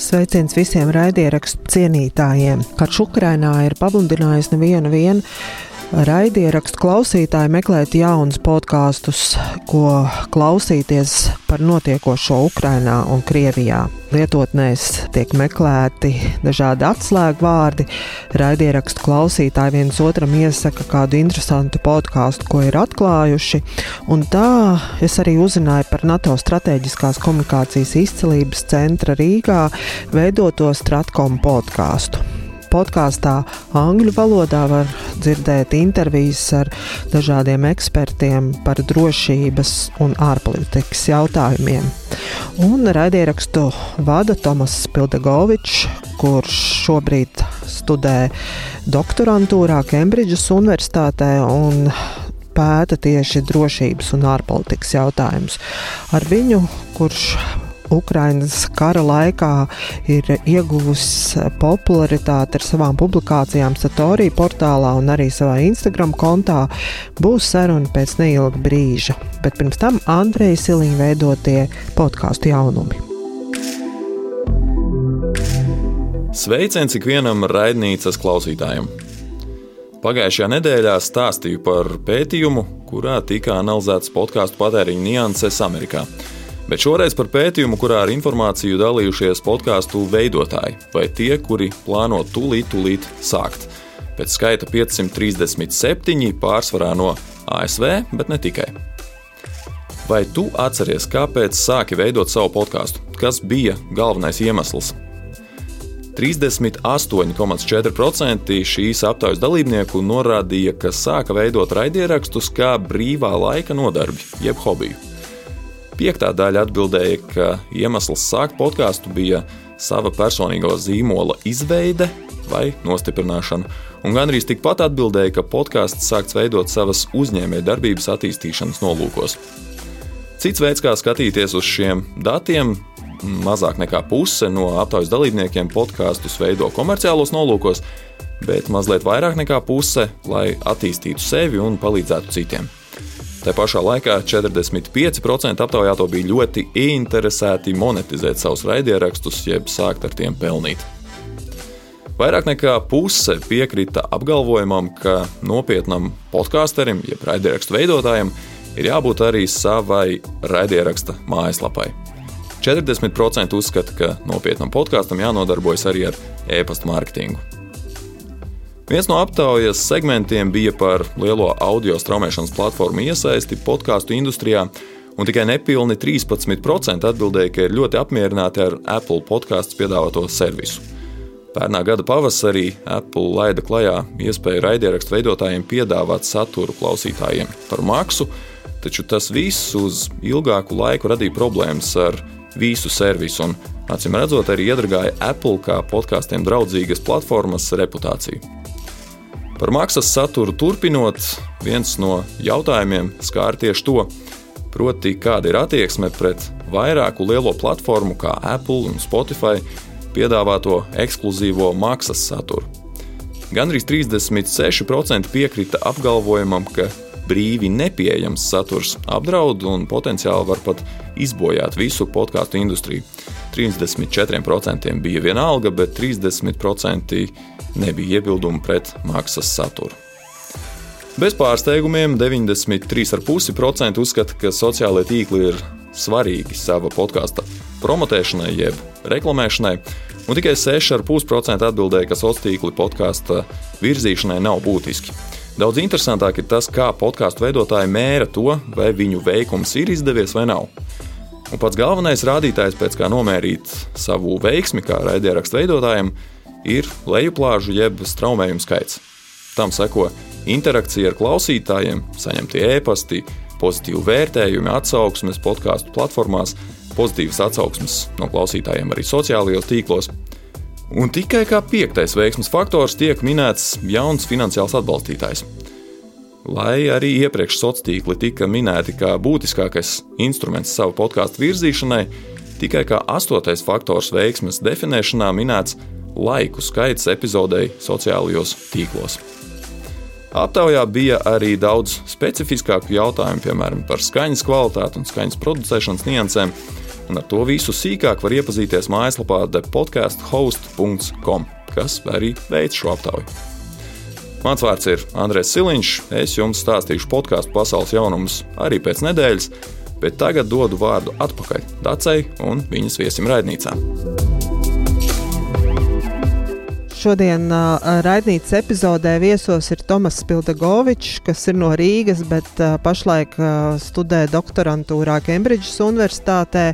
Sveiciens visiem raidierakstu cienītājiem. Karš Ukrainā ir pamudinājis nevienu vienu raidierakstu klausītāji meklēt jaunus podkāstus, ko klausīties par notiekošo Ukrainā un Krievijā. Lietotnēs tiek meklēti dažādi atslēgu vārdi. Raidierakstu klausītāji viens otram iesaka kādu interesantu podkāstu, ko ir atklājuši. Un tā es arī uzzināju par NATO strateģiskās komunikācijas izcelības centra Rīgā veidoto Stratkom podkāstu podkāstā angļu valodā var dzirdēt intervijas ar dažādiem ekspertiem par drošības un ārpolitikas jautājumiem. Un raidierakstu vada Tomas Pildegovičs, kurš šobrīd studē doktorantūrā Kembridžas Universitātē un pēta tieši drošības un ārpolitikas jautājumus. Ar viņu, kurš Ukrainas kara laikā ir ieguvusi popularitāti ar savām publikācijām Satorī portālā un arī savā Instagram kontā, būs saruna pēc neilga brīža. Bet pirms tam Andreja Siliņa veidotie podkāstu jaunumi. Sveiciens ikvienam raidnīcas klausītājam! Pagājušajā nedēļā stāstīju par pētījumu, kurā tika analizētas podkāstu patēriņa nianses Amerikā. Bet šoreiz par pētījumu, kurā ar informāciju dalījušies podkāstu veidotāji vai tie, kuri plāno tūlīt, tūlīt sākt. Pēc skaita 537 pārsvarā no ASV, bet ne tikai. Vai tu atceries, kāpēc sāki veidot savu podkāstu? Kas bija galvenais iemesls? 38,4% šīs aptaujas dalībnieku norādīja, ka sāka veidot raidierakstus kā brīvā laika nodarbi, jeb hobiju. Piektā daļa atbildēja, ka iemesls sākt podkāstu bija sava personīgo zīmola izveide vai nostiprināšana, un gandrīz tikpat atbildēja, ka podkāsts sākts veidot savas uzņēmējdarbības attīstīšanas nolūkos. Cits veids, kā skatīties uz šiem datiem, mazāk nekā puse no aptaujas dalībniekiem podkāstus veido komerciālos nolūkos, bet mazliet vairāk nekā puse, lai attīstītu sevi un palīdzētu citiem. Tā pašā laikā 45% aptaujāto bija ļoti ieinteresēti monetizēt savus raidierakstus, jeb sākt ar tiem pelnīt. Vairāk nekā puse piekrita apgalvojumam, ka nopietnam podkāsterim, jeb raidierakstu veidotājam, ir jābūt arī savai raidieraksta mājaslapai. 40% uzskata, ka nopietnam podkāstam jānodarbojas arī ar e-pasta mārketingu. Viens no aptaujas segmentiem bija par lielo audio straumēšanas platformu iesaisti podkāstu industrijā, un tikai nepilni 13% atbildēja, ka ir ļoti apmierināti ar Apple podkāstu piedāvāto servisu. Pērnā gada pavasarī Apple laida klajā iespēju raidierakstu veidotājiem piedāvāt saturu klausītājiem par maksu, taču tas viss uz ilgāku laiku radīja problēmas ar visu servisu un, acīm redzot, arī iedragāja Apple kā podkāstiem draudzīgas platformas reputāciju. Par maksas saturu turpinot, viens no jautājumiem skāra tieši to, proti, kāda ir attieksme pret vairāku lielo platformu kā Apple un Spotify piedāvāto ekskluzīvo maksas saturu. Gandrīz 36% piekrita apgalvojumam, ka brīvi nepieejams saturs apdraud un potenciāli var pat izbojāt visu podkāstu industriju. 34% bija vienalga, bet 30% nebija iebildumu pret maksas saturu. Bez pārsteigumiem 93,5% uzskata, ka sociālai tīkli ir svarīgi sava podkāstu promotēšanai, jeb reklamēšanai, un tikai 6,5% atbildēja, ka sociālai tīkli podkāstu virzīšanai nav būtiski. Daudz interesantāk ir tas, kā podkāstu veidotāji mēra to, vai viņu veikums ir izdevies vai nav. Un pats galvenais rādītājs, pēc kā nomērīt savu veiksmi kā raidierakstu veidotājiem, ir lejuplāžu jeb straumējumu skaits. Tam seko interakcija ar klausītājiem, saņemtie ēpasti, pozitīvu vērtējumu, atsauksmes podkāstu platformās, pozitīvas atsauksmes no klausītājiem arī sociālajos tīklos. Un tikai kā piektais veiksmes faktors tiek minēts jauns finansiāls atbalstītājs. Lai arī iepriekš sociālā tīkli tika minēti kā būtiskākais instruments savu podkāstu virzīšanai, tikai kā astotais faktors veiksmes definēšanā minēts laiku skaits epizodei sociālajos tīklos. Aptaujā bija arī daudz specifiskāku jautājumu, piemēram, par skaņas kvalitāti un skaņas producēšanas niansēm. un ar to visu sīkāk var iepazīties mājaslapā thepodcasthost.com, kas arī veids šo aptauju. Mans vārds ir Andrēs Siliņš. Es jums stāstīšu podkāstu pasaules jaunumus arī pēc nedēļas, bet tagad dodu vārdu atpakaļ Dacei un viņas viesim raidnīcā. Šodien uh, raidītas epizodē viesos ir Tomas Spildegovičs, kas ir no Rīgas, bet uh, pašlaik uh, studē doktorantūrā Kembridžas Universitātē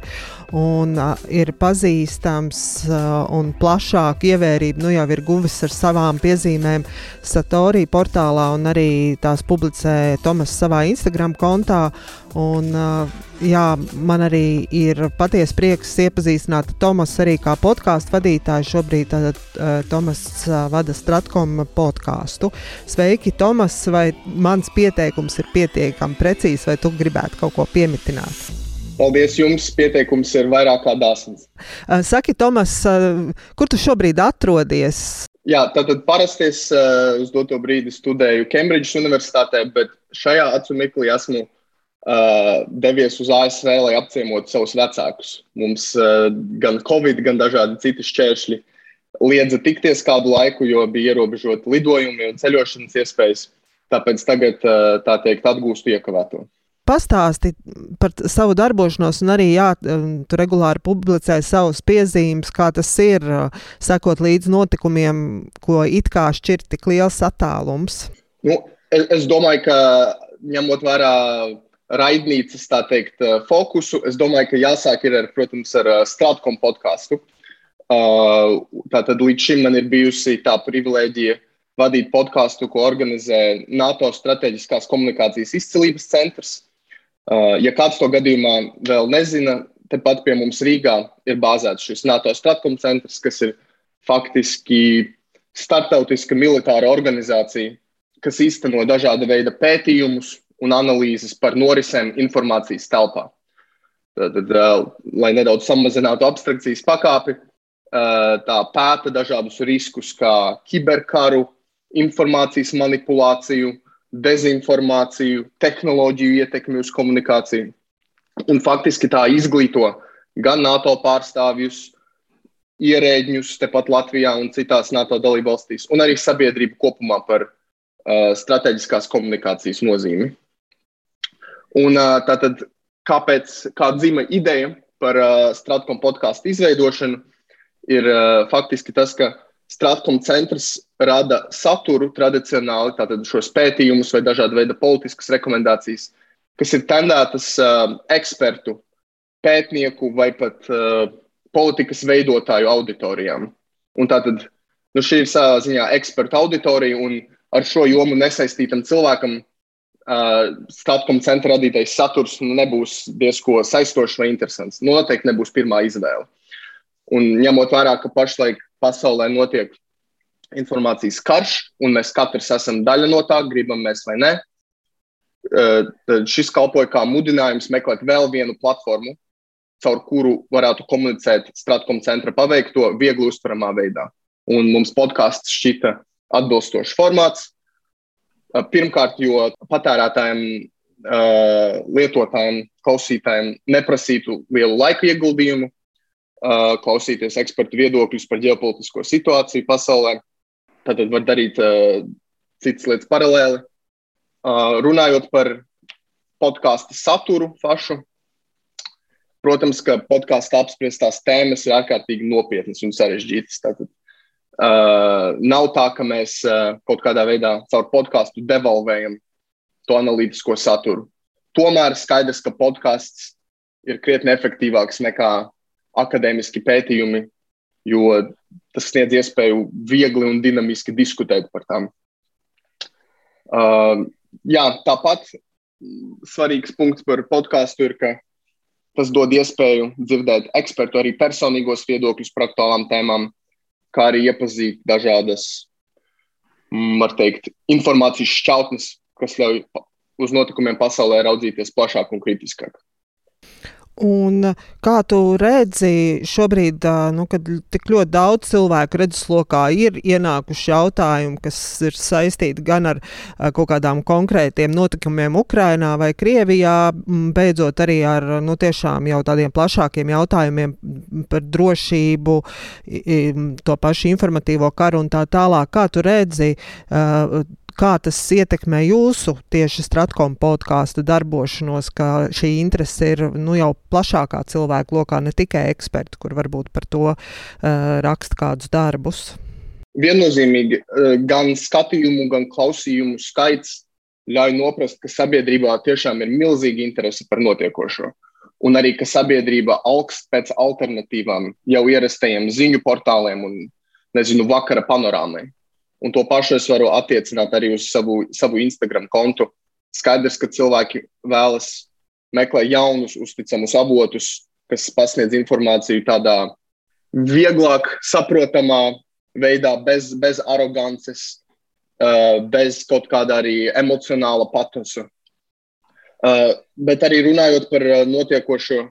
un uh, ir pazīstams uh, un plašāk ievērību nu, jau ir guvis ar savām piezīmēm Satorī portālā un arī tās publicē Tomas savā Instagram kontā. Un, uh, jā, man arī ir patiesi prieks iepazīstināt Tomas arī kā podkāstu vadītāju. Šobrīd uh, Tomas uh, vada Stratkom podkāstu. Sveiki, Tomas, vai mans pieteikums ir pietiekami precīzs, vai tu gribētu kaut ko piemitināt? Paldies jums, pieteikums ir vairāk kā dāsns. Uh, saki, Tomas, uh, kur tu šobrīd atrodies? Jā, tātad parasti es uh, uz doto brīdi studēju Kembridžas Universitātē, bet šajā acu mirklī esmu uh, devies uz ASV, lai apciemotu savus vecākus. Mums uh, gan Covid, gan dažādi citi šķēršļi liedza tikties kādu laiku, jo bija ierobežoti lidojumi un ceļošanas iespējas. Tāpēc tagad, tā teikt, atgūstu iekavēto pastāsti par savu darbošanos, un arī jā, um, tu regulāri publicē savus piezīmes, kā tas ir, uh, sekot līdz notikumiem, ko it kā šķir tik liels attālums. Nu, es, es domāju, ka ņemot vērā raidnīcas teikt, uh, fokusu, es domāju, ka jāsāk ar, protams, ar uh, Stratkom podkāstu. Tātad līdz šim man ir bijusi tā privilēģija vadīt podkāstu, ko organizē NATO Strateģiskās komunikācijas izcīlības centrs. Uh, ja kāds to gadījumā vēl nezina, tepat pie mums Rīgā ir bāzēts šis NATO Stratkom centrs, kas ir faktiski starptautiska militāra organizācija, kas īsteno dažāda veida pētījumus un analīzes par norisēm informācijas telpā. Tad, uh, lai nedaudz samazinātu abstrakcijas pakāpi, uh, tā pēta dažādus riskus, kā kiberkaru, informācijas manipulāciju, dezinformāciju, tehnoloģiju ietekmi uz komunikāciju. Un faktiski tā izglīto gan NATO pārstāvjus, ierēģņus tepat Latvijā un citās NATO dalībvalstīs, un arī sabiedrību kopumā par uh, strateģiskās komunikācijas nozīmi. Un uh, tātad, kāpēc, kā dzima ideja par uh, Stratkom podkāstu izveidošanu, ir uh, faktiski tas, ka Stratkom centrs rada saturu tradicionāli, tātad šos pētījumus vai dažādu veidu politiskas rekomendācijas, kas ir tendētas uh, ekspertu, pētnieku vai pat uh, politikas veidotāju auditorijām. Un tātad nu, šī ir savā ziņā eksperta auditorija, un ar šo jomu nesaistītam cilvēkam uh, Stratkom centra radītais saturs nebūs diezko saistošs vai interesants. Nu, noteikti nebūs pirmā izvēle. Un ņemot vērā, ka pašlaik pasaulē notiek informācijas karš, un mēs katrs esam daļa no tā, gribam mēs vai nē. Tad šis kalpoja kā mudinājums meklēt vēl vienu platformu, caur kuru varētu komunicēt Stratkom centra paveikto viegli uztveramā veidā. Un mums podkāsts šķita atbilstošs formāts. Pirmkārt, jo patērētājiem, lietotājiem, klausītājiem neprasītu lielu laika ieguldījumu, klausīties ekspertu viedokļus par ģeopolitisko situāciju pasaulē. Tad var darīt uh, citas lietas paralēli. Uh, runājot par podkāstu saturu pašu, protams, ka podkāstu apspriestās tēmas ir ārkārtīgi nopietnas un sarežģītas. Tātad, uh, nav tā, ka mēs uh, kaut kādā veidā caur podkāstu devalvējam to analītisko saturu. Tomēr skaidrs, ka podkāsts ir krietni efektīvāks nekā akadēmiski pētījumi, jo tas sniedz iespēju viegli un dinamiski diskutēt par tām. Uh, jā, tāpat svarīgs punkts par podkāstu ir, ka tas dod iespēju dzirdēt ekspertu arī personīgos viedokļus par aktuālām tēmām, kā arī iepazīt dažādas, mm, var teikt, informācijas šķautnes, kas ļauj uz notikumiem pasaulē raudzīties plašāk un kritiskāk. Un kā tu redzi šobrīd, nu, kad tik ļoti daudz cilvēku redzeslokā ir ienākuši jautājumi, kas ir saistīti gan ar kaut kādām konkrētiem notikumiem Ukrainā vai Krievijā, beidzot arī ar nu, tiešām jau tādiem plašākiem jautājumiem par drošību, to pašu informatīvo karu un tā tālāk. Kā tu redzi kā tas ietekmē jūsu tieši Stratkom podkāstu darbošanos, ka šī interese ir nu, jau plašākā cilvēku lokā, ne tikai eksperti, kur varbūt par to uh, raksta kādus darbus? Viennozīmīgi gan skatījumu, gan klausījumu skaits ļauj noprast, ka sabiedrībā tiešām ir milzīga interese par notiekošo. Un arī, ka sabiedrība augst pēc alternatīvām jau ierastajiem ziņu portāliem un, nezinu, vakara panorāmai. Un to pašu es varu attiecināt arī uz savu, savu Instagram kontu. Skaidrs, ka cilvēki vēlas meklēt jaunus, uzticamus avotus, kas pasniedz informāciju tādā vieglāk saprotamā veidā, bez, bez arogances, uh, bez kaut kāda arī emocionāla patosa. Uh, bet arī runājot par uh, notiekošo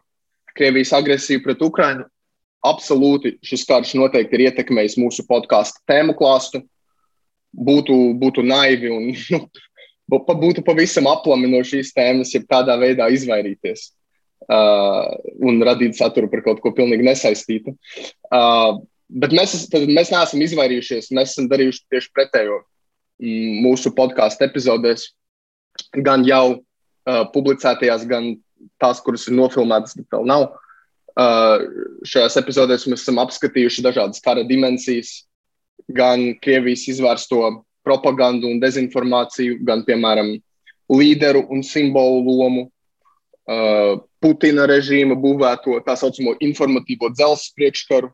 Krievijas agresiju pret Ukrajinu, absolūti šis karš noteikti ir ietekmējis mūsu podkāstu tēmu klāstu būtu, būtu naivi un nu, būtu pavisam aplami no šīs tēmas, ja tādā veidā izvairīties uh, un radīt saturu par kaut ko pilnīgi nesaistītu. Uh, bet mēs, mēs neesam izvairījušies, mēs esam darījuši tieši pretējo mm, mūsu podkāstu epizodēs, gan jau uh, publicētajās, gan tās, kuras ir nofilmētas, bet vēl nav. Uh, šajās epizodēs mēs esam apskatījuši dažādas kara dimensijas, gan Krievijas izvērsto propagandu un dezinformāciju, gan, piemēram, līderu un simbolu lomu, uh, Putina režīma būvēto tā saucamo informatīvo dzelzceļa priekškaru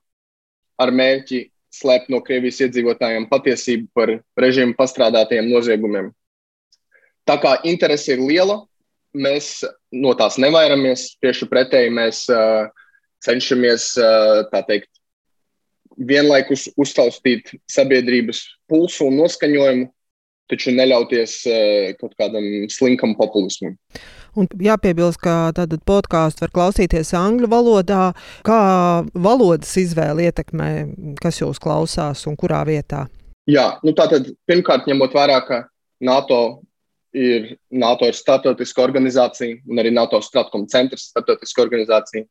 ar mērķi slēpt no Krievijas iedzīvotājiem patiesību par režīmu pastrādātajiem noziegumiem. Tā kā interese ir liela, mēs no tās nevairamies. Tieši pretēji mēs uh, cenšamies uh, teikt, vienlaikus uztaustīt sabiedrības pulsu un noskaņojumu, taču neļauties uh, kaut kādam slinkam populismam. Un jāpiebilst, ka tātad podkāstu var klausīties angļu valodā. Kā valodas izvēle ietekmē, kas jūs klausās un kurā vietā? Jā, nu tātad pirmkārt ņemot vērā, ka NATO ir, NATO ir startautiska organizācija un arī NATO Stratkom centrs ir startautiska organizācija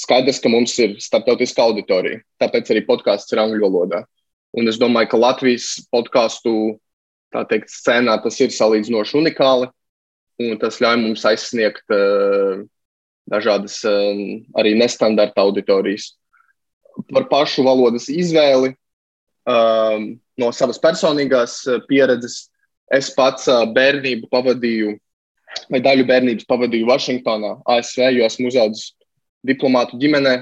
skaidrs, ka mums ir starptautiska auditorija. Tāpēc arī podkāsts ir angļu valodā. Un es domāju, ka Latvijas podkāstu teikt, scēnā tas ir salīdzinoši unikāli. Un tas ļauj mums aizsniegt uh, dažādas uh, arī nestandarta auditorijas. Par pašu valodas izvēli uh, no savas personīgās pieredzes. Es pats bērnību pavadīju, vai daļu bērnības pavadīju Vašingtonā, ASV, jo esmu uzaugusi diplomātu ģimenē,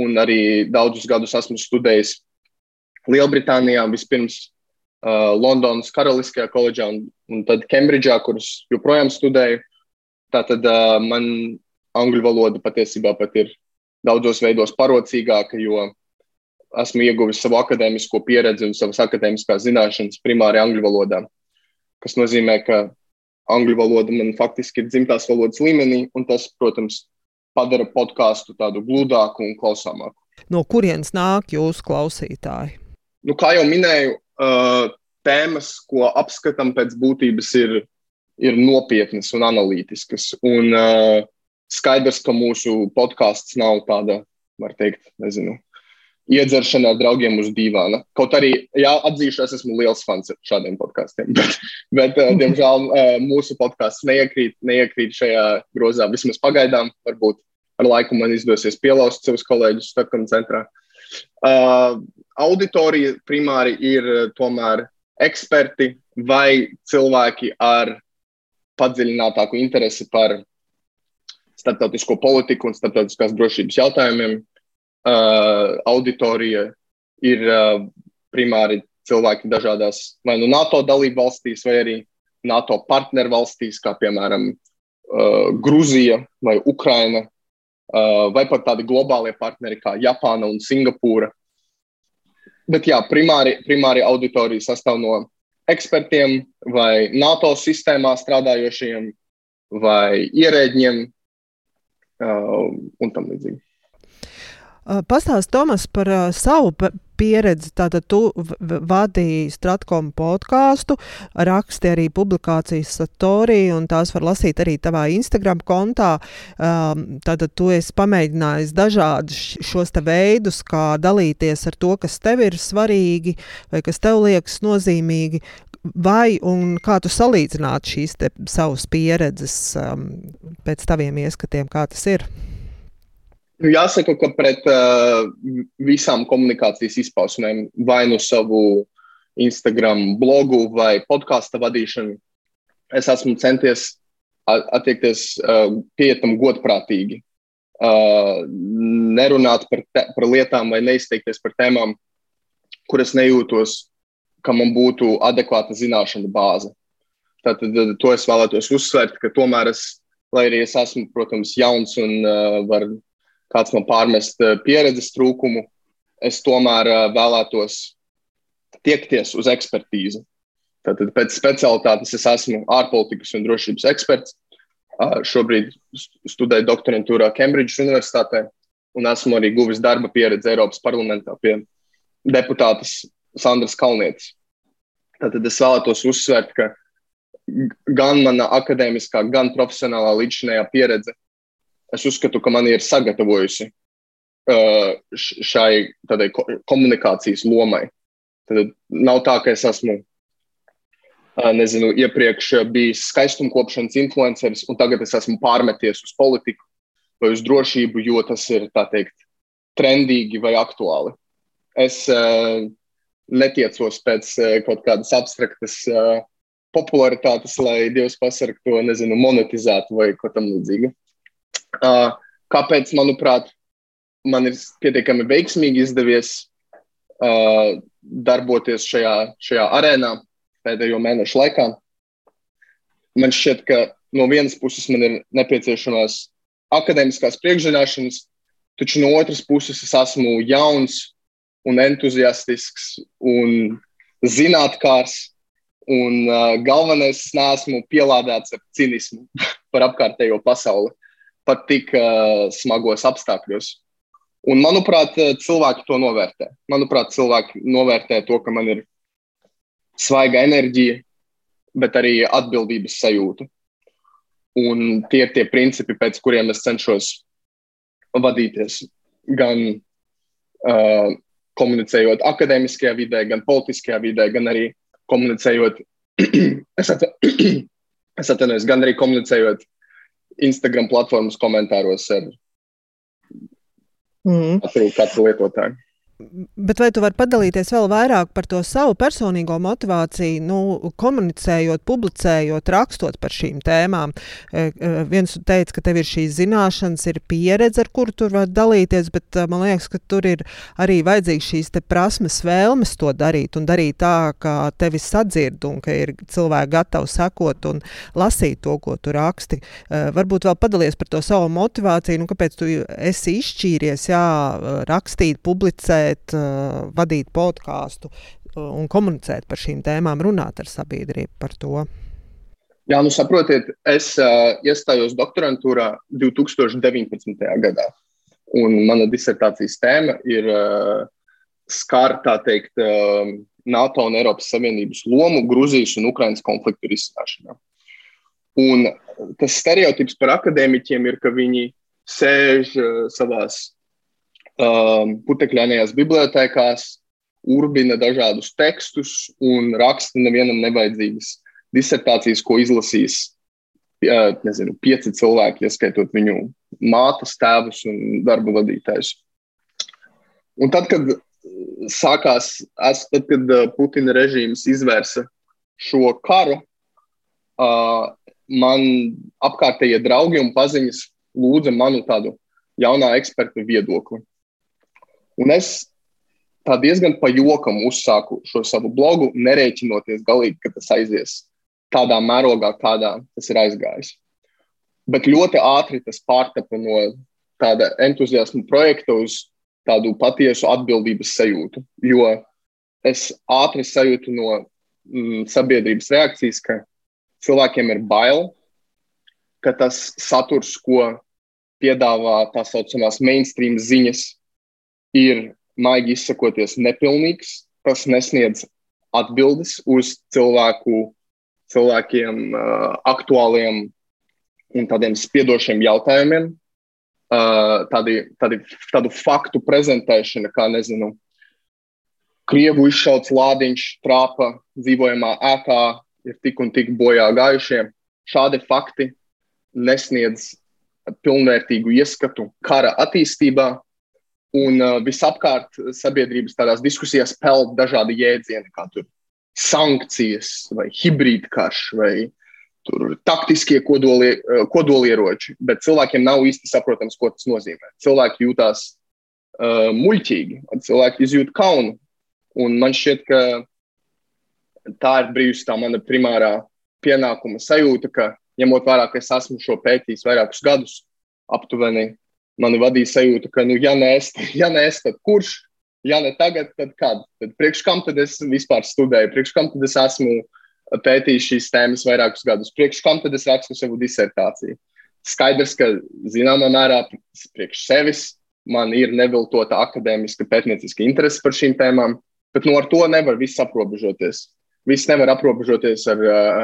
un arī daudzus gadus esmu studējis Lielbritānijā, vispirms uh, Londonas Karaliskajā koledžā un, un tad Kembridžā, kurus joprojām studēju. Tātad uh, man angļu valoda patiesībā pat ir daudzos veidos parocīgāka, jo esmu ieguvis savu akadēmisko pieredzi un savas akadēmiskās zināšanas primāri angļu valodā. Tas nozīmē, ka angļu valoda man faktiski ir dzimtās valodas līmenī, un tas, protams, padara podkāstu tādu gludāku un klausāmāku. No kurienes nāk jūsu klausītāji? Nu, kā jau minēju, uh, tēmas, ko apskatām pēc būtības, ir, ir nopietnas un analītiskas. Un, uh, skaidrs, ka mūsu podkāsts nav tāda, var teikt, nezinu, iedzeršana ar draugiem uz dīvāna. Kaut arī, jā, atzīšu, es esmu liels fans šādiem podkāstiem, bet, bet uh, diemžēl, uh, mūsu podkāsts neiekrīt, neiekrīt šajā grozā vismaz pagaidām. Varbūt ar laiku man izdosies pielauzt savus kolēģus Stokholmas centrā. Uh, auditorija primāri ir tomēr eksperti vai cilvēki ar padziļinātāku interesi par starptautisko politiku un starptautiskās drošības jautājumiem uh, auditorija ir uh, primāri cilvēki dažādās vai nu NATO dalību valstīs, vai arī NATO partneru valstīs, kā piemēram uh, Grūzija vai Ukraina, uh, vai pat tādi globālie partneri kā Japāna un Singapūra. Bet jā, primāri, primāri auditorija sastāv no ekspertiem vai NATO sistēmā strādājošiem vai ierēģiem, un tam līdzīgi. Pastāst, Tomas, par uh, savu pieredzi. Tātad tu vadīji Stratkom podkāstu, raksti arī publikācijas Satorī, un tās var lasīt arī tavā Instagram kontā. Um, tātad tu esi pamēģinājis dažādus šos te veidus, kā dalīties ar to, kas tev ir svarīgi vai kas tev liekas nozīmīgi. Vai un kā tu salīdzinātu šīs savas pieredzes um, pēc taviem ieskatiem, kā tas ir? Nu, jāsaka, ka pret uh, visām komunikācijas izpausmēm, vai nu savu Instagram blogu vai podkāstu vadīšanu, es esmu centies attiekties uh, pietam godprātīgi. Uh, nerunāt par, te, par lietām vai neizteikties par tēmām, kuras nejūtos, ka man būtu adekvāta zināšanu bāze. Tātad to es vēlētos uzsvērt, ka tomēr es, lai arī es esmu, protams, jauns un uh, varu kāds man pārmest eh, pieredzes trūkumu, es tomēr eh, vēlētos tiekties uz ekspertīzi. Tātad pēc specialitātes es esmu ārpolitikas un drošības eksperts. Šobrīd studēju doktorantūrā Kembridžas Universitātē un esmu arī guvis darba pieredzi Eiropas parlamentā pie deputātes Sandras Kalnietes. Tātad es vēlētos uzsvērt, ka gan mana akadēmiskā, gan profesionālā līdzinājā pieredze es uzskatu, ka man ir sagatavojusi uh, šai tādai komunikācijas lomai. Tad nav tā, ka es esmu, uh, nezinu, iepriekš bijis skaistumkopšanas influenceris, un tagad es esmu pārmeties uz politiku vai uz drošību, jo tas ir, teikt, trendīgi vai aktuāli. Es uh, netiecos pēc uh, kaut kādas abstraktas uh, popularitātes, lai Dievs pasargā to, nezinu, monetizētu vai ko tam līdzīgu. Uh, kāpēc, manuprāt, man ir pietiekami veiksmīgi izdevies uh, darboties šajā, šajā arēnā pēdējo mēnešu laikā. Man šķiet, ka no vienas puses man ir nepieciešamās akadēmiskās priekšzināšanas, taču no otras puses es esmu jauns un entuziastisks un zinātnākārs. Un uh, galvenais, es neesmu pielādēts ar cinismu par apkārtējo pasauli pat tik uh, smagos apstākļos. Un, manuprāt, cilvēki to novērtē. Manuprāt, cilvēki novērtē to, ka man ir svaiga enerģija, bet arī atbildības sajūta. Un tie ir tie principi, pēc kuriem es cenšos vadīties. Gan uh, komunicējot akadēmiskajā vidē, gan politiskajā vidē, gan arī komunicējot, es atvainojos, gan arī komunicējot Instagram platformas komentāros ar mm. katru, katru lietotāju. Bet vai tu vari padalīties vēl vairāk par to savu personīgo motivāciju, nu, komunicējot, publicējot, rakstot par šīm tēmām? E, e, viens teica, ka tev ir šīs zināšanas, ir pieredze, ar kuru tur var dalīties, bet e, man liekas, ka tur ir arī vajadzīgs šīs prasmes, vēlmes to darīt un darīt tā, ka tevi sadzird un ka ir cilvēki gatavi sekot un lasīt to, ko tu raksti. E, varbūt vēl padalies par to savu motivāciju, nu, kāpēc tu esi izšķīries, jā, rakstīt, publicēt komunicēt, uh, vadīt podkāstu uh, un komunicēt par šīm tēmām, runāt ar sabiedrību par to? Jā, nu saprotiet, es uh, iestājos doktorantūrā 2019. gadā. Un mana disertācijas tēma ir uh, skar, tā teikt, uh, NATO un Eiropas Savienības lomu Grūzijas un Ukrainas konfliktu risināšanā. Un tas stereotips par akadēmiķiem ir, ka viņi sēž uh, savās um, putekļainajās bibliotekās, urbina dažādus tekstus un raksta nevienam nevajadzīgas disertācijas, ko izlasīs ja, nezinu, pieci cilvēki, ieskaitot viņu mātes, tēvus un darba vadītājus. Un tad, kad sākās, tad, kad uh, Putina režīms izvērsa šo karu, uh, man apkārtējie draugi un paziņas lūdza manu tādu jaunā eksperta viedokli. Un es tā diezgan pa jokam uzsāku šo savu blogu, nerēķinoties galīgi, ka tas aizies tādā mērogā, kādā tas ir aizgājis. Bet ļoti ātri tas pārtapa no tāda entuziasma projekta uz tādu patiesu atbildības sajūtu. Jo es ātri sajūtu no mm, sabiedrības reakcijas, ka cilvēkiem ir bail, ka tas saturs, ko piedāvā tā saucamās mainstream ziņas, ir, maigi izsakoties, nepilnīgs. Tas nesniedz atbildes uz cilvēku, cilvēkiem uh, aktuāliem un tādiem spiedošiem jautājumiem. Uh, tādi, tādi, tādu faktu prezentēšana, kā nezinu, Krievu izšauts lādiņš, trāpa dzīvojamā ēkā, ir tik un tik bojā gājušie. Šādi fakti nesniedz pilnvērtīgu ieskatu kara attīstībā, un uh, visapkārt sabiedrības tādās diskusijās peld dažādi jēdzieni, kā tur sankcijas, vai hibrīdkarš, vai tur taktiskie kodolie, uh, kodolieroči, bet cilvēkiem nav īsti saprotams, ko tas nozīmē. Cilvēki jūtās uh, muļķīgi, cilvēki izjūt kaunu Un man šķiet, ka tā ir bijusi tā mana primārā pienākuma sajūta, ka ņemot vērā, ka es esmu šo pētījis vairākus gadus, aptuveni mani vadīja sajūta, ka, nu, ja nē, es, ja nē, es tad kurš, ja ne tagad, tad kad? Tad priekš kam tad es vispār studēju, priekš kam tad es esmu pētījis šīs tēmas vairākus gadus, priekš kam tad es rakstu savu disertāciju. Skaidrs, ka zināmā mērā priekš sevis man ir neviltota akadēmiska pētnieciska interese par šīm tēmām, Bet nu, ar to nevar viss aprobežoties. Viss nevar aprobežoties ar uh,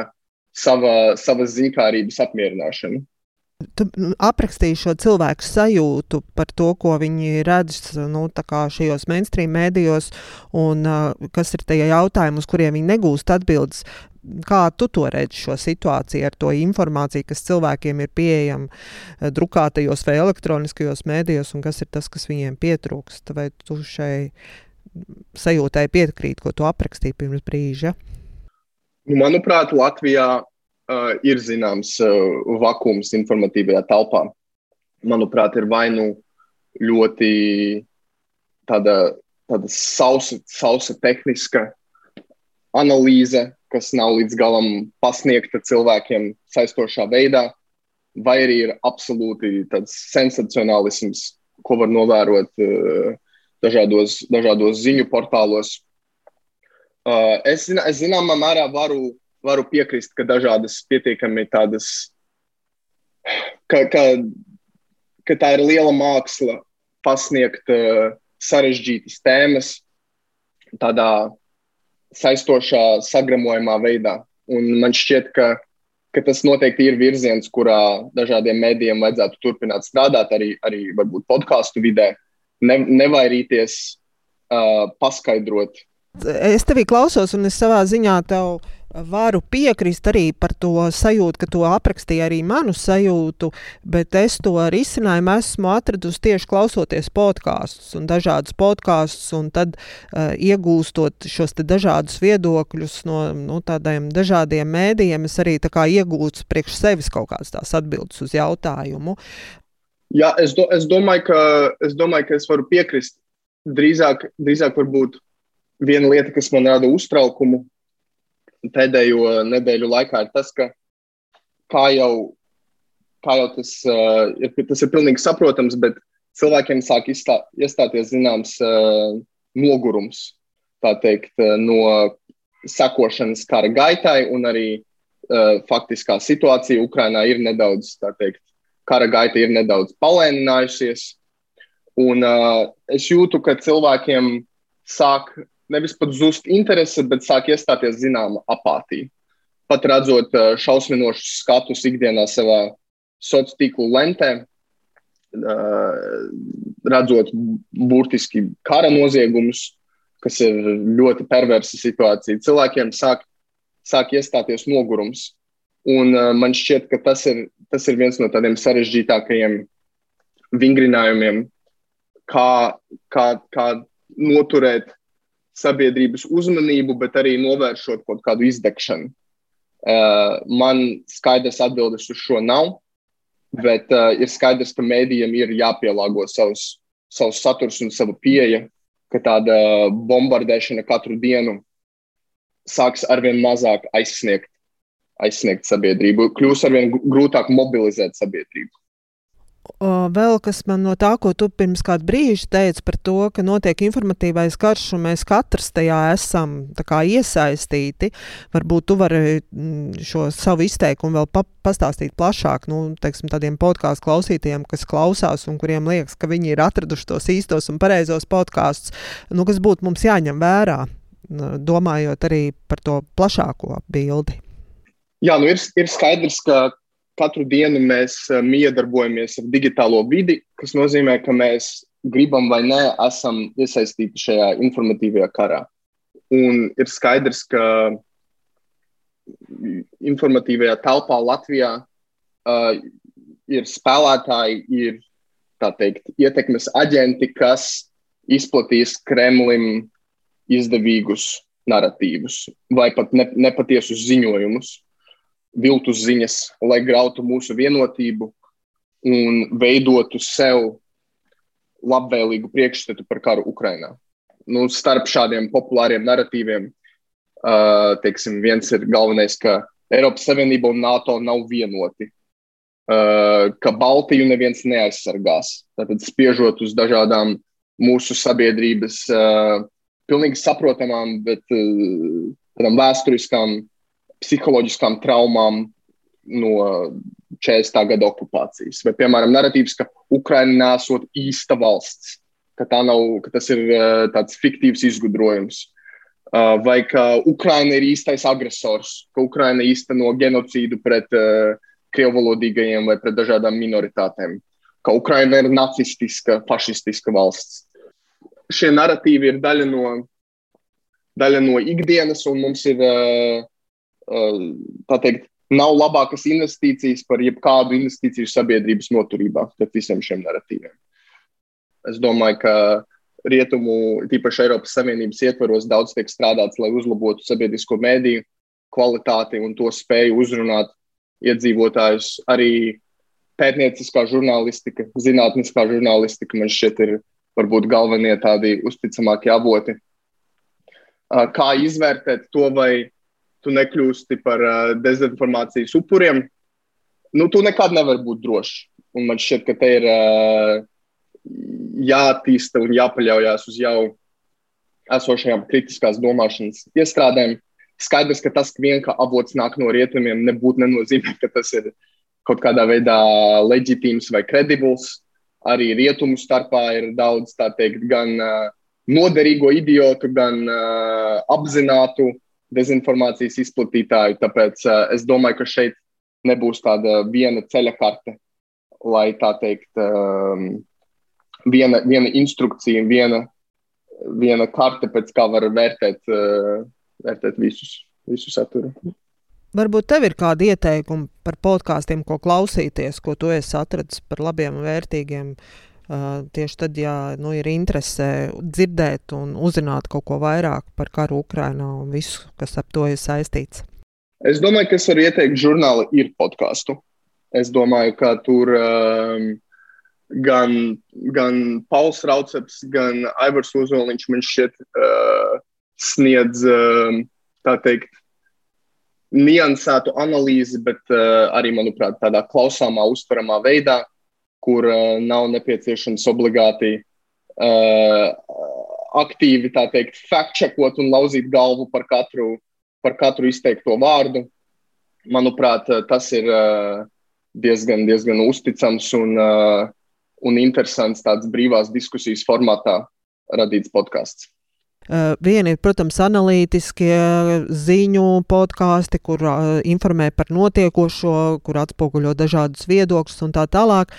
sava, savas ziņkārības apmierināšanu. Tu aprakstīji šo cilvēku sajūtu par to, ko viņi redz nu, šajos mainstream mēdījos, un uh, kas ir tie jautājumi, uz kuriem viņi negūst atbildes. Kā tu to redzi šo situāciju ar to informāciju, kas cilvēkiem ir pieejama uh, drukātajos vai elektroniskajos mēdījos, un kas ir tas, kas viņiem pietrūkst? Vai tu šai sajūtai piekrīt, ko tu aprakstīji pirms brīža? Nu, manuprāt, Latvijā uh, ir zināms uh, vakums informatīvajā telpā. Manuprāt, ir vai nu ļoti tāda, tāda sausa, sausa tehniska analīze, kas nav līdz galam pasniegta cilvēkiem saistošā veidā, vai arī ir absolūti tāds sensacionālisms, ko var novērot uh, dažādos, dažādos ziņu portālos. Uh, es, es zināmā mērā varu, varu piekrist, ka dažādas pietiekami tādas, ka, ka, ka tā ir liela māksla pasniegt uh, sarežģītas tēmas tādā saistošā, sagramojamā veidā. Un man šķiet, ka, ka tas noteikti ir virziens, kurā dažādiem mēdījiem vajadzētu turpināt strādāt, arī, arī varbūt podkāstu vidē. Ne, nevairīties uh, paskaidrot. Es tevī klausos, un es savā ziņā tev varu piekrist arī par to sajūtu, ka to aprakstīja arī manu sajūtu, bet es to risinājumu esmu atradusi tieši klausoties podkāstus un dažādus podkāstus, un tad uh, iegūstot šos dažādus viedokļus no nu, tādiem dažādiem mēdījiem, es arī iegūstu priekš sevis kaut kādas tās atbildes uz jautājumu. Jā, es, do, es, domāju, ka, es domāju, ka es varu piekrist. Drīzāk, drīzāk varbūt viena lieta, kas man rada uztraukumu pēdējo nedēļu laikā, ir tas, ka kā jau, kā jau tas, uh, ir, tas ir pilnīgi saprotams, bet cilvēkiem sāk izstā, iestāties zināms uh, nogurums teikt, uh, no sekošanas kara gaitai, un arī uh, faktiskā situācija Ukrainā ir nedaudz teikt, kara gaita ir nedaudz palēninājusies. Un uh, es jūtu, ka cilvēkiem sāk nevis pat zust interese, bet sāk iestāties zināma apātija. Pat redzot uh, šausminošus skatus ikdienā savā sociālo tīklu lentē, uh, redzot burtiski kara noziegumus, kas ir ļoti perversa situācija. Cilvēkiem sāk, sāk iestāties nogurums. Un uh, man šķiet, ka tas ir, tas ir viens no tādiem sarežģītākajiem vingrinājumiem, kā, kā, kā noturēt sabiedrības uzmanību, bet arī novēršot kaut kādu izdegšanu. Uh, man skaidrs atbildes uz šo nav, bet uh, ir skaidrs, ka mēdījiem ir jāpielāgo savus, savus saturs un sava pieeja, ka tāda bombardēšana katru dienu sāks arvien mazāk aizsniegt aizsniegt sabiedrību, kļūs arvien grūtāk mobilizēt sabiedrību. Vēl kas man no tā, ko tu pirms kāda brīža teici par to, ka notiek informatīvais karš un mēs katrs tajā esam kā, iesaistīti. Varbūt tu vari mm, šo savu izteikumu vēl pa pastāstīt plašāk, nu, teiksim, tādiem podkāstu klausītājiem, kas klausās un kuriem liekas, ka viņi ir atraduši tos īstos un pareizos podkāstus, nu, kas būtu mums jāņem vērā, domājot arī par to plašāko bildi. Jā, nu ir, ir skaidrs, ka katru dienu mēs eh, miedarbojamies ar digitālo vidi, kas nozīmē, ka mēs gribam vai nē, esam iesaistīti šajā informatīvajā karā. Un ir skaidrs, ka informatīvajā telpā Latvijā uh, ir spēlētāji, ir teikt, ietekmes aģenti, kas izplatīs Kremlim izdevīgus narratīvus vai pat ne, nepatiesus ziņojumus viltus ziņas, lai grautu mūsu vienotību un veidotu sev labvēlīgu priekšstatu par karu Ukrajinā. Nu, starp šādiem populāriem narratīviem, uh, teiksim, viens ir galvenais, ka Eiropas Savienība un NATO nav vienoti, uh, ka Baltiju neviens neaizsargās. Tātad spiežot uz dažādām mūsu sabiedrības uh, pilnīgi saprotamām, bet uh, vēsturiskām psiholoģiskām traumām no 40. gada okupācijas. Vai, piemēram, narratīvs, ka Ukraina nesot īsta valsts, ka, nav, ka tas ir uh, tāds fiktīvs izgudrojums. Uh, vai ka Ukraina ir īstais agresors, ka Ukraina īsteno genocīdu pret uh, krievvalodīgajiem vai pret dažādām minoritātēm, ka Ukraina ir nacistiska, fašistiska valsts. Šie narratīvi ir daļa no, daļa no ikdienas, un mums ir uh, tā teikt, nav labākas investīcijas par jebkādu investīciju sabiedrības noturībā pret visiem šiem narratīviem. Es domāju, ka rietumu, tīpaši Eiropas Savienības ietvaros, daudz tiek strādāts, lai uzlabotu sabiedrisko mēdīju kvalitāti un to spēju uzrunāt iedzīvotājus. Arī pētnieciskā žurnālistika, zinātniskā žurnālistika man šķiet ir varbūt galvenie tādi uzticamākie avoti. Kā izvērtēt to, vai tu nekļūsti par uh, dezinformācijas upuriem, nu, tu nekad nevari būt drošs. Un man šķiet, ka te ir uh, jāattīsta un jāpaļaujas uz jau esošajām kritiskās domāšanas iestrādēm. Skaidrs, ka tas, ka vienkārši avots nāk no rietumiem, nebūtu nenozīmē, ka tas ir kaut kādā veidā leģitīms vai kredibls. Arī rietumu starpā ir daudz, teikt, gan uh, noderīgo idiotu, gan uh, apzinātu dezinformācijas izplatītāju. Tāpēc uh, es domāju, ka šeit nebūs tāda viena ceļa karte, lai tā teikt, um, viena, viena instrukcija, viena, viena karte, pēc kā var vērtēt, uh, vērtēt visus, visu saturu. Varbūt tev ir kādi ieteikumi par podkāstiem, ko klausīties, ko tu esi atradzis par labiem un vērtīgiem uh, Tieši tad, ja nu, ir interese dzirdēt un uzzināt kaut ko vairāk par karu Ukrajinā un visu, kas ap to ir saistīts. Es domāju, ka es varu ieteikt žurnālu ir podkāstu. Es domāju, ka tur um, gan, gan Pauls Rauceps, gan Aivars Uzoliņš man šķiet uh, sniedz, uh, tā teikt, niansētu analīzi, bet uh, arī, manuprāt, tādā klausāmā, uztveramā veidā kur uh, nav nepieciešams obligāti uh, aktīvi, tā teikt, fact-checkot un lauzīt galvu par katru, par katru izteikto vārdu. Manuprāt, tas ir uh, diezgan, diezgan uzticams un, uh, un interesants tāds brīvās diskusijas formātā radīts podkāsts. Uh, viena ir, protams, analītiskie ziņu podkāsti, kur uh, informē par notiekošo, kur atspoguļo dažādus viedokļus un tā tālāk.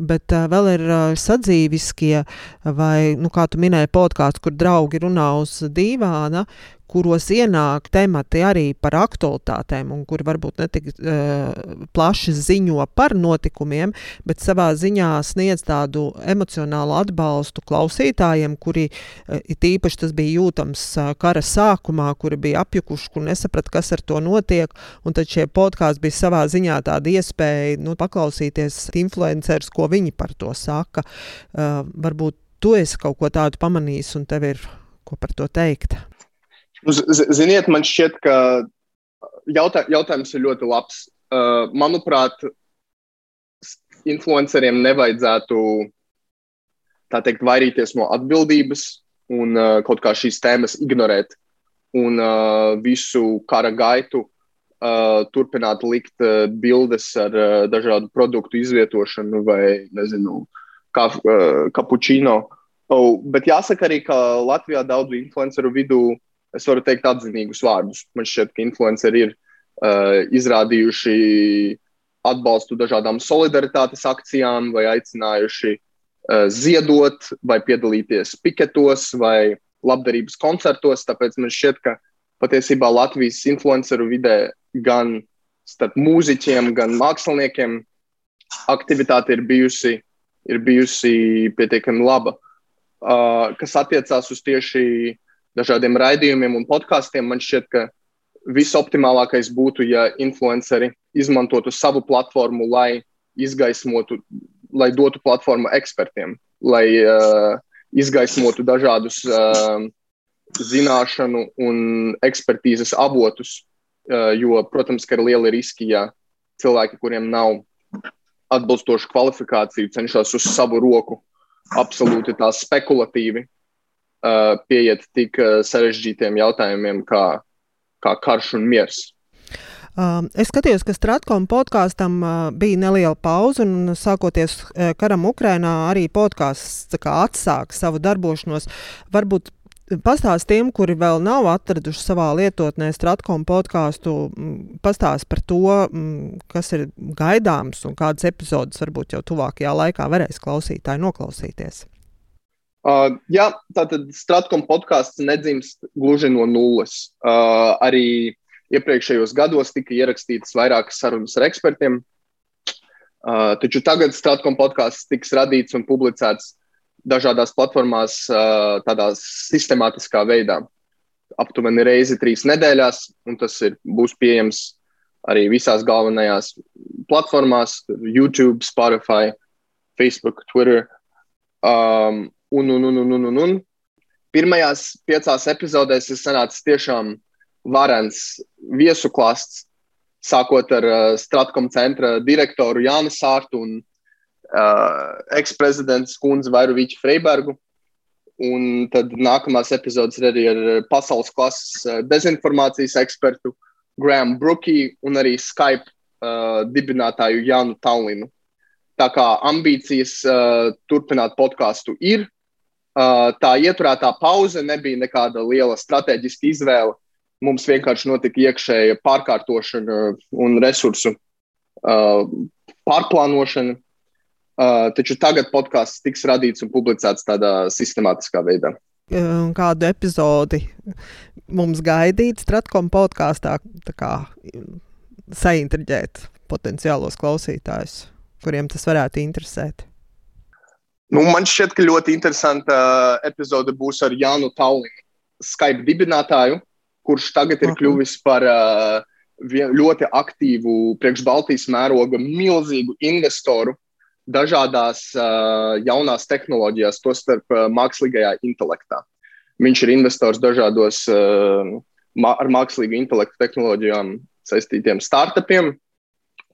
Bet uh, vēl ir sadzīviskie, vai, nu, kā tu minēji, podkāsti, kur draugi runā uz dīvāna, kuros ienāk temati arī par aktualitātēm, un kur varbūt ne tik uh, plaši ziņo par notikumiem, bet savā ziņā sniedz tādu emocionālu atbalstu klausītājiem, kuri uh, it īpaši tas bija jūtams uh, kara sākumā, kuri bija apjukuši, kur nesaprata, kas ar to notiek, un tad šie podkāsti bija savā ziņā tāda iespēja nu, paklausīties influencerus, ko viņi par to saka. Uh, varbūt tu esi kaut ko tādu pamanījis, un tev ir ko par to teikt. Nu, ziniet, man šķiet, ka jautā, jautājums ir ļoti labs. Uh, manuprāt, influenceriem nevajadzētu teikt, vairīties no atbildības un uh, kaut kā šīs tēmas ignorēt un uh, visu kara gaitu uh, turpināt likt uh, bildes ar uh, dažādu produktu izvietošanu vai, nezinu, kā uh, kapučīno. Oh, bet jāsaka arī, ka Latvijā daudzu influenceru vidū es varu teikt atzinīgus vārdus. Man šķiet, ka influenceri ir uh, izrādījuši atbalstu dažādām solidaritātes akcijām vai aicinājuši uh, ziedot vai piedalīties piketos vai labdarības koncertos. Tāpēc man šķiet, ka patiesībā Latvijas influenceru vidē gan starp mūziķiem, gan māksliniekiem aktivitāte ir bijusi, ir bijusi pietiekami laba. Uh, kas attiecās uz tieši dažādiem raidījumiem un podkāstiem, man šķiet, ka visoptimālākais būtu, ja influenceri izmantotu savu platformu, lai izgaismotu, lai dotu platformu ekspertiem, lai uh, izgaismotu dažādus uh, zināšanu un ekspertīzes avotus, uh, jo, protams, ka ir lieli riski, ja cilvēki, kuriem nav atbilstošu kvalifikāciju, cenšas uz savu roku absolūti tā spekulatīvi pieiet tik uh, sarežģītiem jautājumiem kā, kā karš un miers. Uh, es skatījos, ka Stratkom podkāstam uh, bija neliela pauze, un sākoties uh, karam Ukrainā, arī podkāsts atsāka savu darbošanos. Varbūt Pastāst tiem, kuri vēl nav atraduši savā lietotnē Stratkom podkāstu, pastāst par to, kas ir gaidāms un kādas epizodes varbūt jau tuvākajā laikā varēs klausītāji noklausīties. Uh, jā, tātad Stratkom podkāsts nedzimst gluži no nulles. Uh, arī iepriekšējos gados tika ierakstītas vairākas sarunas ar ekspertiem. Uh, taču tagad Stratkom podkāsts tiks radīts un publicēts dažādās platformās tādā sistemātiskā veidā. Aptuveni reizi trīs nedēļās, un tas ir, būs pieejams arī visās galvenajās platformās - YouTube, Spotify, Facebook, Twitter. Um, un, un, un, un, un, un, un. Pirmajās piecās epizodēs ir sanācis tiešām varens viesu klāsts, sākot ar uh, Stratkom centra direktoru Jānu Sārtu un uh, eksprezidents Kundzi Vairoviču Freibergu. Un tad nākamās epizodes ir arī ar pasaules klases uh, dezinformācijas ekspertu Grahamu Brookiju un arī Skype uh, dibinātāju Jānu Taulinu. Tā kā ambīcijas uh, turpināt podkāstu ir, tā ieturētā pauze nebija nekāda liela strateģiska izvēle. Mums vienkārši notika iekšēja pārkārtošana un resursu pārplānošana. Taču tagad podkāsts tiks radīts un publicēts tādā sistemātiskā veidā. Kādu epizodi mums gaidīt Stratkom podkāstā, kā saintriģēt potenciālos klausītājus, kuriem tas varētu interesēt? Nu, man šķiet, ka ļoti interesanta epizode būs ar Jānu Taulinu, Skype dibinātāju, kurš tagad ir kļuvis par uh, ļoti aktīvu priekš Baltijas mēroga milzīgu investoru dažādās uh, jaunās tehnoloģijās, tostarp uh, mākslīgajā intelektā. Viņš ir investors dažādos uh, ar mākslīgu intelektu tehnoloģijām saistītiem startupiem.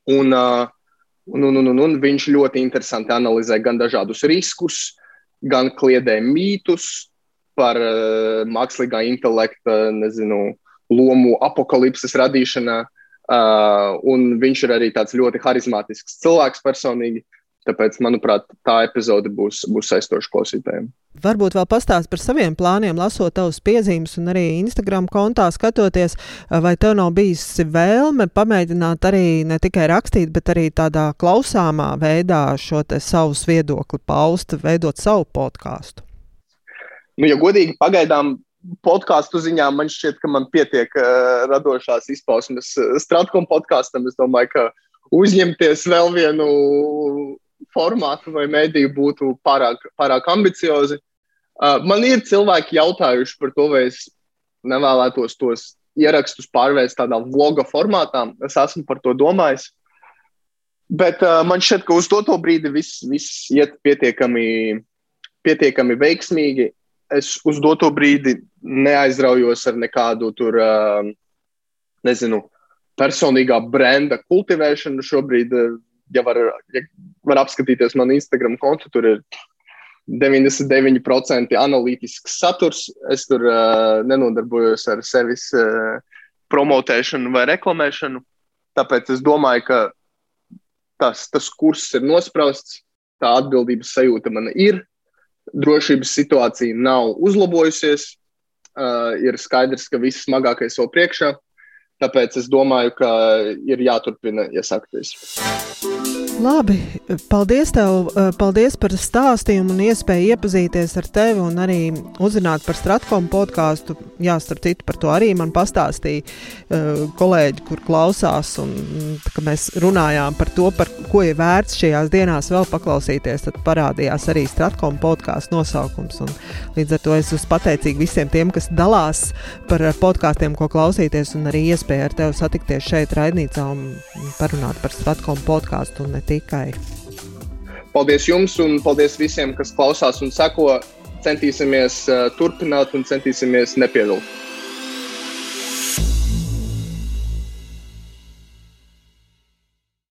Un, uh, un, un, un, un, un viņš ļoti interesanti analizē gan dažādus riskus, gan kliedē mītus par uh, mākslīgā intelekta nezinu, lomu apakalipses radīšanā. Uh, un viņš ir arī tāds ļoti harizmātisks cilvēks personīgi. Tāpēc, manuprāt, tā epizode būs, būs aizstoša klausītājiem. Varbūt vēl pastāst par saviem plāniem, lasot tavus piezīmes, un arī Instagram kontā skatoties, vai tev nav bijis vēlme pamēģināt arī ne tikai rakstīt, bet arī tādā klausāmā veidā šo savus viedokli paust, veidot savu podkāstu? Nu, ja godīgi, pagaidām podkāstu ziņā man šķiet, ka man pietiek uh, radošās izpausmes Stratkom podkāstam. Es domāju, ka uzņemties vēl vienu formātu vai mēdīju būtu pārāk, pārāk ambiciozi. Uh, man ir cilvēki jautājuši par to, vai es nevēlētos tos ierakstus pārvērst tādā vloga formātā. Es esmu par to domājis. Bet uh, man šķiet, ka uz to brīdi viss, viss iet pietiekami, pietiekami veiksmīgi. Es uz to brīdi neaizraujos ar nekādu tur, uh, nezinu, personīgā brenda kultivēšanu. Šobrīd uh, ja var, ja var apskatīties manu Instagram kontu, tur ir 99% analītisks saturs. Es tur uh, nenodarbojos ar sevis uh, promotēšanu vai reklamēšanu. Tāpēc es domāju, ka tas, tas kurs ir nosprausts, tā atbildības sajūta man ir. Drošības situācija nav uzlabojusies. Uh, ir skaidrs, ka viss smagākais vēl priekšā. Tāpēc es domāju, ka ir jāturpina iesākties. Labi, paldies tev, eh, paldies par stāstījumu un iespēju iepazīties ar tevi un arī uzzināt par Stratkomu podkāstu. Jā, starp citu, par to arī man pastāstīja uh, kolēģi, kur klausās, un kad mēs runājām par to, par ko ir vērts šajās dienās vēl paklausīties, tad parādījās arī Stratkomu podkāstu nosaukums. Un līdz ar to es esmu pateicīga visiem tiem, kas dalās par podkāstiem, ko klausīties, un arī iespēju ar tevi satikties šeit, Raidnīcā, un parunāt par Stratkomu podkāstu tikai. Paldies jums un paldies visiem, kas klausās un seko. Centīsimies uh, turpināt un centīsimies nepievilkt.